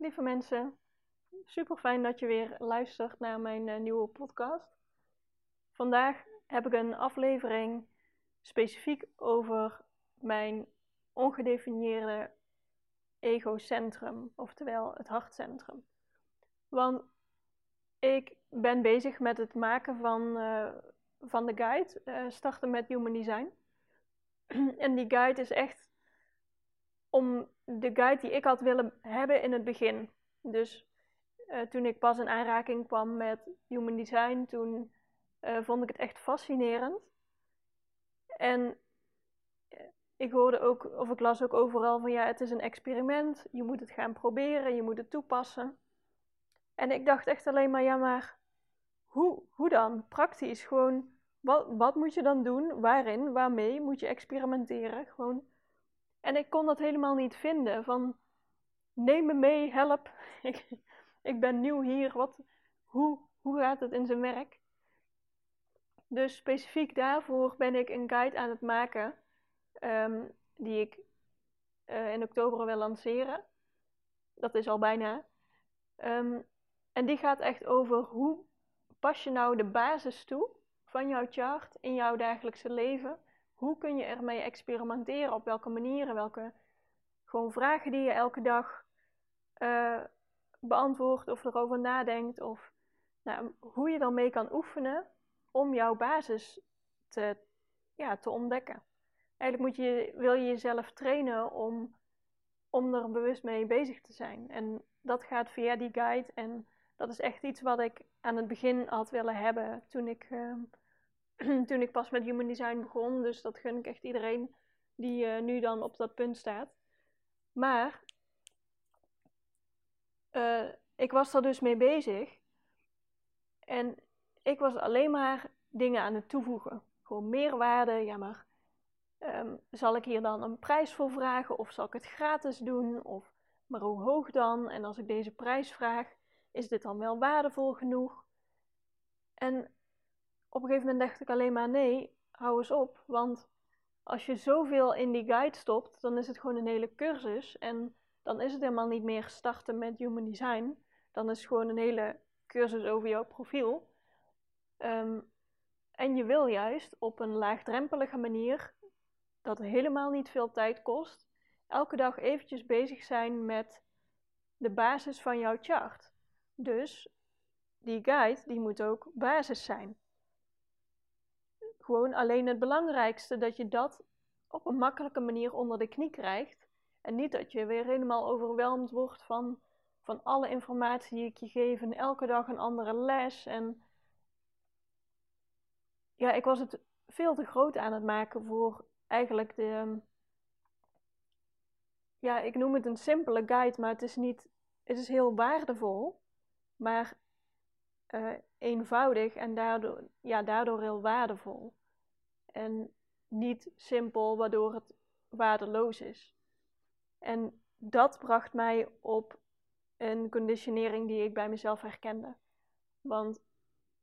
Lieve mensen. Super fijn dat je weer luistert naar mijn uh, nieuwe podcast. Vandaag heb ik een aflevering specifiek over mijn ongedefinieerde egocentrum, oftewel het hartcentrum. Want ik ben bezig met het maken van, uh, van de guide, uh, starten met Human Design. en die guide is echt om de guide die ik had willen hebben in het begin. Dus uh, toen ik pas in aanraking kwam met Human Design, toen vond ik het echt fascinerend. En ik hoorde ook, of ik las ook overal van ja, het is een experiment, je moet het gaan proberen, je moet het toepassen. En ik dacht echt alleen maar, ja, maar hoe, hoe dan? Praktisch, gewoon, wat, wat moet je dan doen? Waarin? Waarmee moet je experimenteren? Gewoon. En ik kon dat helemaal niet vinden. Van, neem me mee, help. ik, ik ben nieuw hier. Wat, hoe, hoe gaat het in zijn werk? Dus specifiek daarvoor ben ik een guide aan het maken. Um, die ik uh, in oktober wil lanceren. Dat is al bijna. Um, en die gaat echt over hoe pas je nou de basis toe van jouw chart in jouw dagelijkse leven. Hoe kun je ermee experimenteren? Op welke manieren? Welke gewoon vragen die je elke dag uh, beantwoordt of erover nadenkt. Of nou, hoe je daarmee kan oefenen om jouw basis te, ja, te ontdekken. Eigenlijk moet je, wil je jezelf trainen om, om er bewust mee bezig te zijn. En dat gaat via die guide en dat is echt iets wat ik aan het begin had willen hebben toen ik, uh, toen ik pas met Human Design begon. Dus dat gun ik echt iedereen die uh, nu dan op dat punt staat. Maar uh, ik was er dus mee bezig. En ik was alleen maar dingen aan het toevoegen. Gewoon meerwaarde. Ja, maar um, zal ik hier dan een prijs voor vragen? Of zal ik het gratis doen? Of maar hoe hoog dan? En als ik deze prijs vraag, is dit dan wel waardevol genoeg? En op een gegeven moment dacht ik alleen maar nee, hou eens op. Want als je zoveel in die guide stopt, dan is het gewoon een hele cursus. En dan is het helemaal niet meer starten met human design. Dan is het gewoon een hele cursus over jouw profiel. Um, en je wil juist op een laagdrempelige manier, dat helemaal niet veel tijd kost, elke dag eventjes bezig zijn met de basis van jouw chart. Dus die guide die moet ook basis zijn. Gewoon alleen het belangrijkste dat je dat op een makkelijke manier onder de knie krijgt. En niet dat je weer helemaal overweldigd wordt van, van alle informatie die ik je geef en elke dag een andere les. En ja, ik was het veel te groot aan het maken voor eigenlijk de. Ja, ik noem het een simpele guide, maar het is niet. Het is heel waardevol maar uh, eenvoudig en daardoor, ja, daardoor heel waardevol. En niet simpel, waardoor het waardeloos is. En dat bracht mij op een conditionering die ik bij mezelf herkende. Want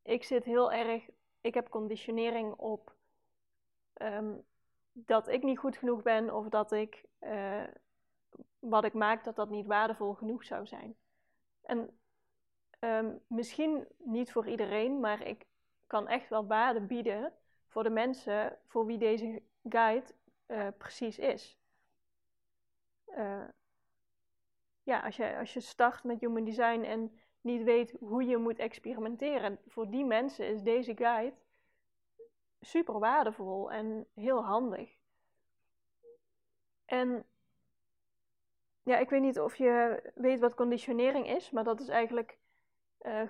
ik zit heel erg, ik heb conditionering op um, dat ik niet goed genoeg ben of dat ik uh, wat ik maak, dat dat niet waardevol genoeg zou zijn. En Um, misschien niet voor iedereen, maar ik kan echt wel waarde bieden voor de mensen voor wie deze guide uh, precies is. Uh, ja, als je, als je start met human design en niet weet hoe je moet experimenteren, voor die mensen is deze guide super waardevol en heel handig. En ja, ik weet niet of je weet wat conditionering is, maar dat is eigenlijk uh,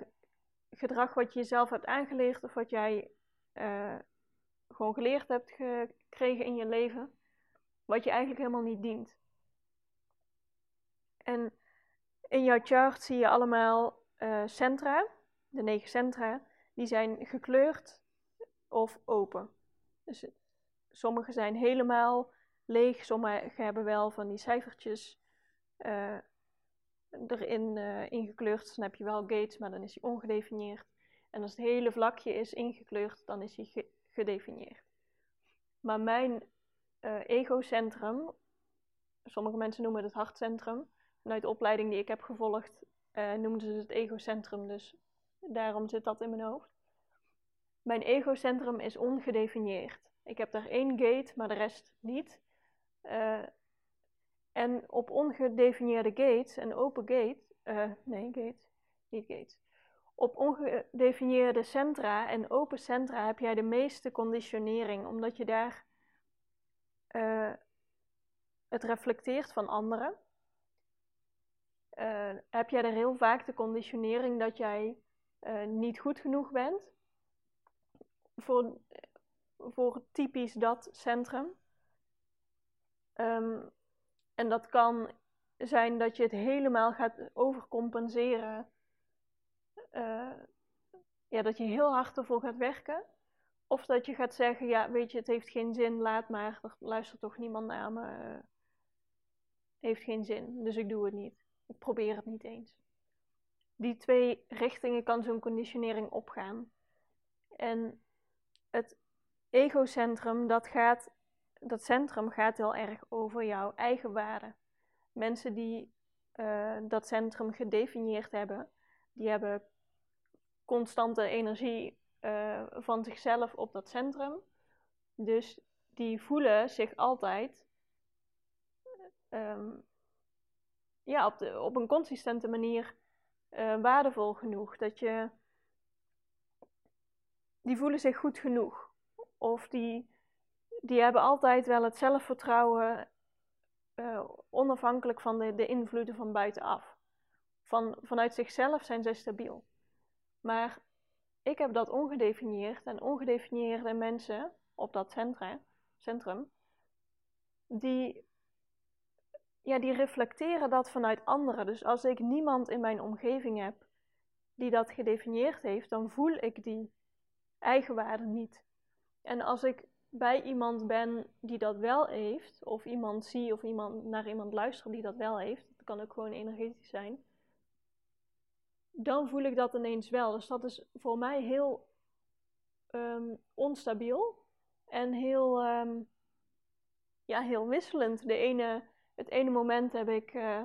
gedrag wat je jezelf hebt aangeleerd of wat jij gewoon geleerd hebt gekregen in je leven, wat je eigenlijk helemaal niet dient. En in jouw chart zie je allemaal uh, centra, de negen centra, die zijn gekleurd of open. Dus sommige zijn helemaal leeg, sommige hebben wel van die cijfertjes uh, erin uh, ingekleurd. Dan heb je wel gates, maar dan is hij ongedefinieerd. En als het hele vlakje is ingekleurd, dan is hij gedefinieerd. Maar mijn uh, egocentrum, sommige mensen noemen het hartcentrum. Vanuit de opleiding die ik heb gevolgd, uh, noemden ze het egocentrum. Dus daarom zit dat in mijn hoofd. Mijn egocentrum is ongedefinieerd. Ik heb daar één gate, maar de rest niet. Uh, en op ongedefinieerde gates en open gates, uh, nee, gates, niet gates. Op ongedefinieerde centra en open centra heb jij de meeste conditionering, omdat je daar uh, het reflecteert van anderen. Uh, heb jij er heel vaak de conditionering dat jij niet goed genoeg bent voor, voor typisch dat centrum. Um, en dat kan zijn dat je het helemaal gaat overcompenseren. Uh, ja, dat je heel hard ervoor gaat werken. Of dat je gaat zeggen, ja, weet je, het heeft geen zin, laat maar. Er luistert toch niemand naar me. Uh, heeft geen zin, dus ik doe het niet. Ik probeer het niet eens. Die twee richtingen kan zo'n conditionering opgaan. En het egocentrum, dat gaat dat centrum gaat heel erg over jouw eigen waarde. Mensen die uh, dat centrum gedefinieerd hebben, die hebben constante energie uh, van zichzelf op dat centrum. Dus die voelen zich altijd um, ja, op, op een consistente manier uh, waardevol genoeg. Dat je, die voelen zich goed genoeg. Of die die hebben altijd wel het zelfvertrouwen uh, onafhankelijk van de, de invloeden van buitenaf. Van, vanuit zichzelf zijn zij stabiel. Maar ik heb dat ongedefinieerd en ongedefinieerde mensen op dat centra, centrum, die, ja, die reflecteren dat vanuit anderen. Dus als ik niemand in mijn omgeving heb die dat gedefinieerd heeft, dan voel ik die eigenwaarde niet. En als ik bij iemand ben die dat wel heeft, of iemand zie of iemand naar iemand luisteren die dat wel heeft, kan ook gewoon energetisch zijn, dan voel ik dat ineens wel. Dus dat is voor mij heel um, onstabiel en heel, um, ja, heel wisselend. De ene, het ene moment heb ik uh,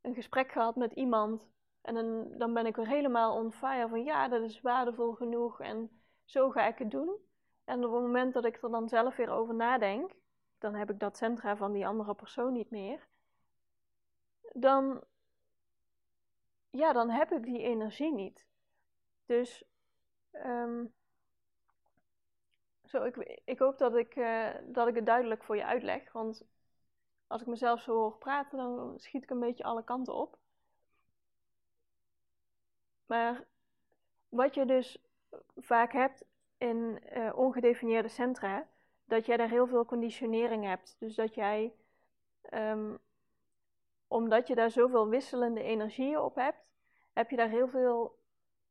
een gesprek gehad met iemand en dan, dan ben ik weer helemaal on fire van ja, dat is waardevol genoeg en zo ga ik het doen. En op het moment dat ik er dan zelf weer over nadenk, dan heb ik dat centra van die andere persoon niet meer. Dan, ja, dan heb ik die energie niet. Dus, um, zo, ik, ik hoop dat ik, uh, dat ik het duidelijk voor je uitleg. Want als ik mezelf zo hoor praten, dan schiet ik een beetje alle kanten op. Maar wat je dus vaak hebt, in uh, ongedefinieerde centra, dat jij daar heel veel conditionering hebt. Dus dat jij, um, omdat je daar zoveel wisselende energieën op hebt, heb je daar heel veel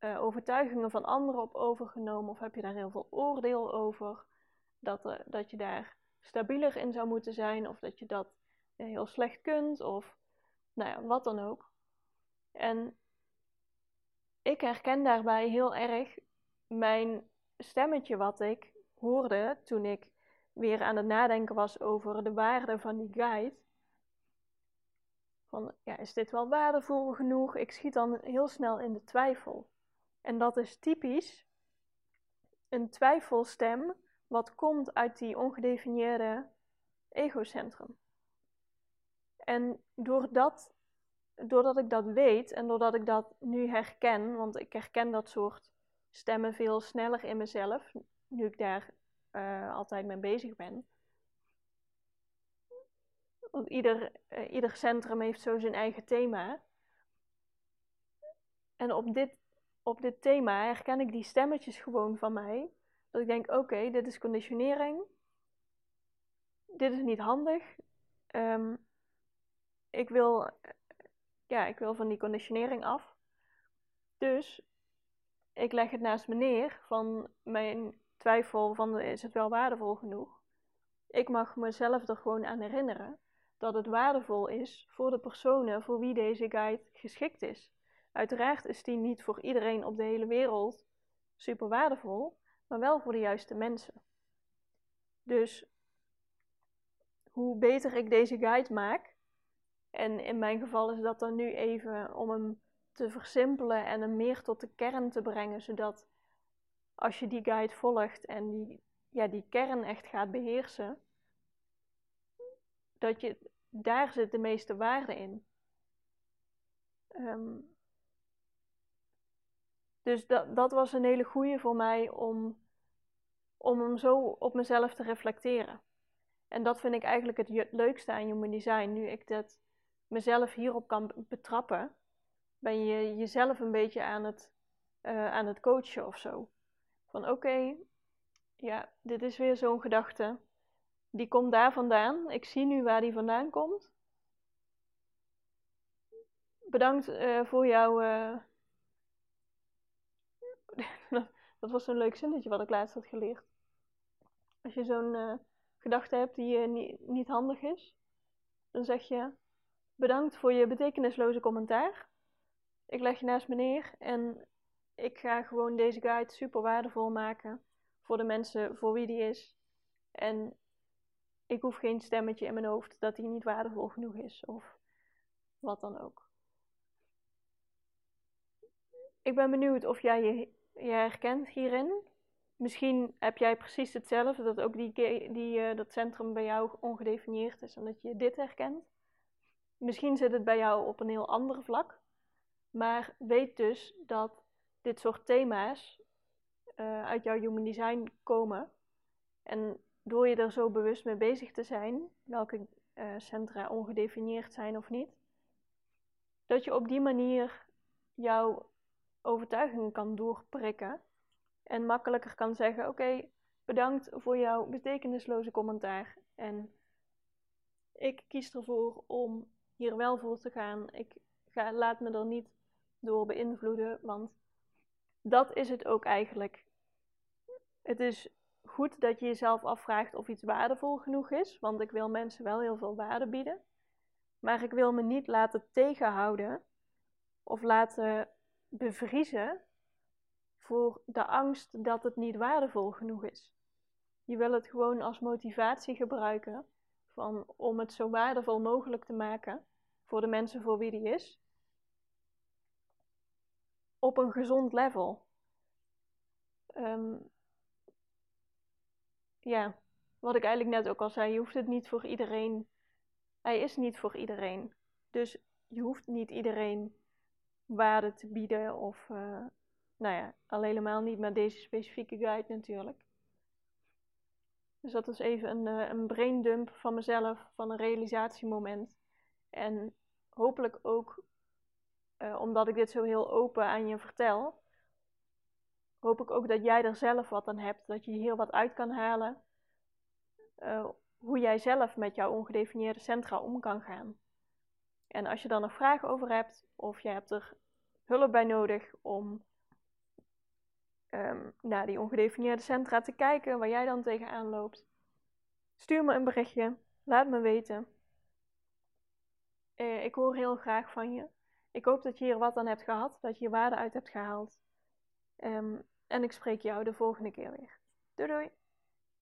uh, overtuigingen van anderen op overgenomen, of heb je daar heel veel oordeel over, dat, uh, dat je daar stabieler in zou moeten zijn, of dat je dat heel slecht kunt, of nou ja, wat dan ook. En ik herken daarbij heel erg mijn stemmetje wat ik hoorde toen ik weer aan het nadenken was over de waarde van die guide. Van, ja, is dit wel waardevol genoeg? Ik schiet dan heel snel in de twijfel. En dat is typisch een twijfelstem wat komt uit die ongedefinieerde egocentrum. En doordat, doordat ik dat weet en doordat ik dat nu herken, want ik herken dat soort stemmen veel sneller in mezelf, nu ik daar uh, altijd mee bezig ben. Want ieder, uh, ieder centrum heeft zo zijn eigen thema. En op dit, op dit thema herken ik die stemmetjes gewoon van mij. Dat ik denk, oké, dit is conditionering. Dit is niet handig. Um, ik wil ja, ik wil van die conditionering af. Dus ik leg het naast me neer van mijn twijfel van is het wel waardevol genoeg. Ik mag mezelf er gewoon aan herinneren dat het waardevol is voor de personen voor wie deze guide geschikt is. Uiteraard is die niet voor iedereen op de hele wereld super waardevol, maar wel voor de juiste mensen. Dus hoe beter ik deze guide maak, en in mijn geval is dat dan nu even om hem te versimpelen en hem meer tot de kern te brengen, zodat als je die guide volgt en die, ja, die kern echt gaat beheersen, dat je, daar zit de meeste waarde in. Um, dus dat, dat was een hele goede voor mij om, om hem zo op mezelf te reflecteren. En dat vind ik eigenlijk het leukste aan Human Design. Nu ik dat mezelf hierop kan betrappen, ben je jezelf een beetje aan het, uh, aan het coachen of zo. Van oké, ja, dit is weer zo'n gedachte. Die komt daar vandaan. Ik zie nu waar die vandaan komt. Bedankt uh, voor jouw. Uh... dat was zo'n leuk zinnetje wat ik laatst had geleerd. Als je zo'n uh, gedachte hebt die niet, niet handig is, dan zeg je: Bedankt voor je betekenisloze commentaar. Ik leg je naast me neer en ik ga gewoon deze guide super waardevol maken voor de mensen voor wie die is. En ik hoef geen stemmetje in mijn hoofd dat die niet waardevol genoeg is of wat dan ook. Ik ben benieuwd of jij je, je herkent hierin. Misschien heb jij precies hetzelfde, dat ook die, die, uh, dat centrum bij jou ongedefinieerd is en dat je dit herkent. Misschien zit het bij jou op een heel ander vlak. Maar weet dus dat dit soort thema's uh, uit jouw human design komen. En door je er zo bewust mee bezig te zijn, welke uh, centra ongedefinieerd zijn of niet, dat je op die manier jouw overtuigingen kan doorprikken en makkelijker kan zeggen: Oké, bedankt voor jouw betekenisloze commentaar. En ik kies ervoor om hier wel voor te gaan. Ik ga, laat me er niet door beïnvloeden, want dat is het ook eigenlijk. Het is goed dat je jezelf afvraagt of iets waardevol genoeg is, want ik wil mensen wel heel veel waarde bieden. Maar ik wil me niet laten tegenhouden of laten bevriezen voor de angst dat het niet waardevol genoeg is. Je wil het gewoon als motivatie gebruiken van, om het zo waardevol mogelijk te maken voor de mensen voor wie die is. Op een gezond level. Um, ja, wat ik eigenlijk net ook al zei, je hoeft het niet voor iedereen. Hij is niet voor iedereen. Dus je hoeft niet iedereen waarde te bieden of, uh, nou ja, al helemaal niet met deze specifieke guide natuurlijk. Dus dat is even een, uh, een braindump van mezelf, van een realisatiemoment. En hopelijk ook, uh, omdat ik dit zo heel open aan je vertel, hoop ik ook dat jij er zelf wat aan hebt. Dat je hier wat uit kan halen. Uh, hoe jij zelf met jouw ongedefinieerde centra om kan gaan. En als je dan nog vragen over hebt, of je hebt er hulp bij nodig om um, naar die ongedefinieerde centra te kijken, waar jij dan tegenaan loopt, stuur me een berichtje. Laat me weten. Uh, ik hoor heel graag van je. Ik hoop dat je hier wat aan hebt gehad, dat je je waarde uit hebt gehaald. Um, en ik spreek jou de volgende keer weer. Doei doei!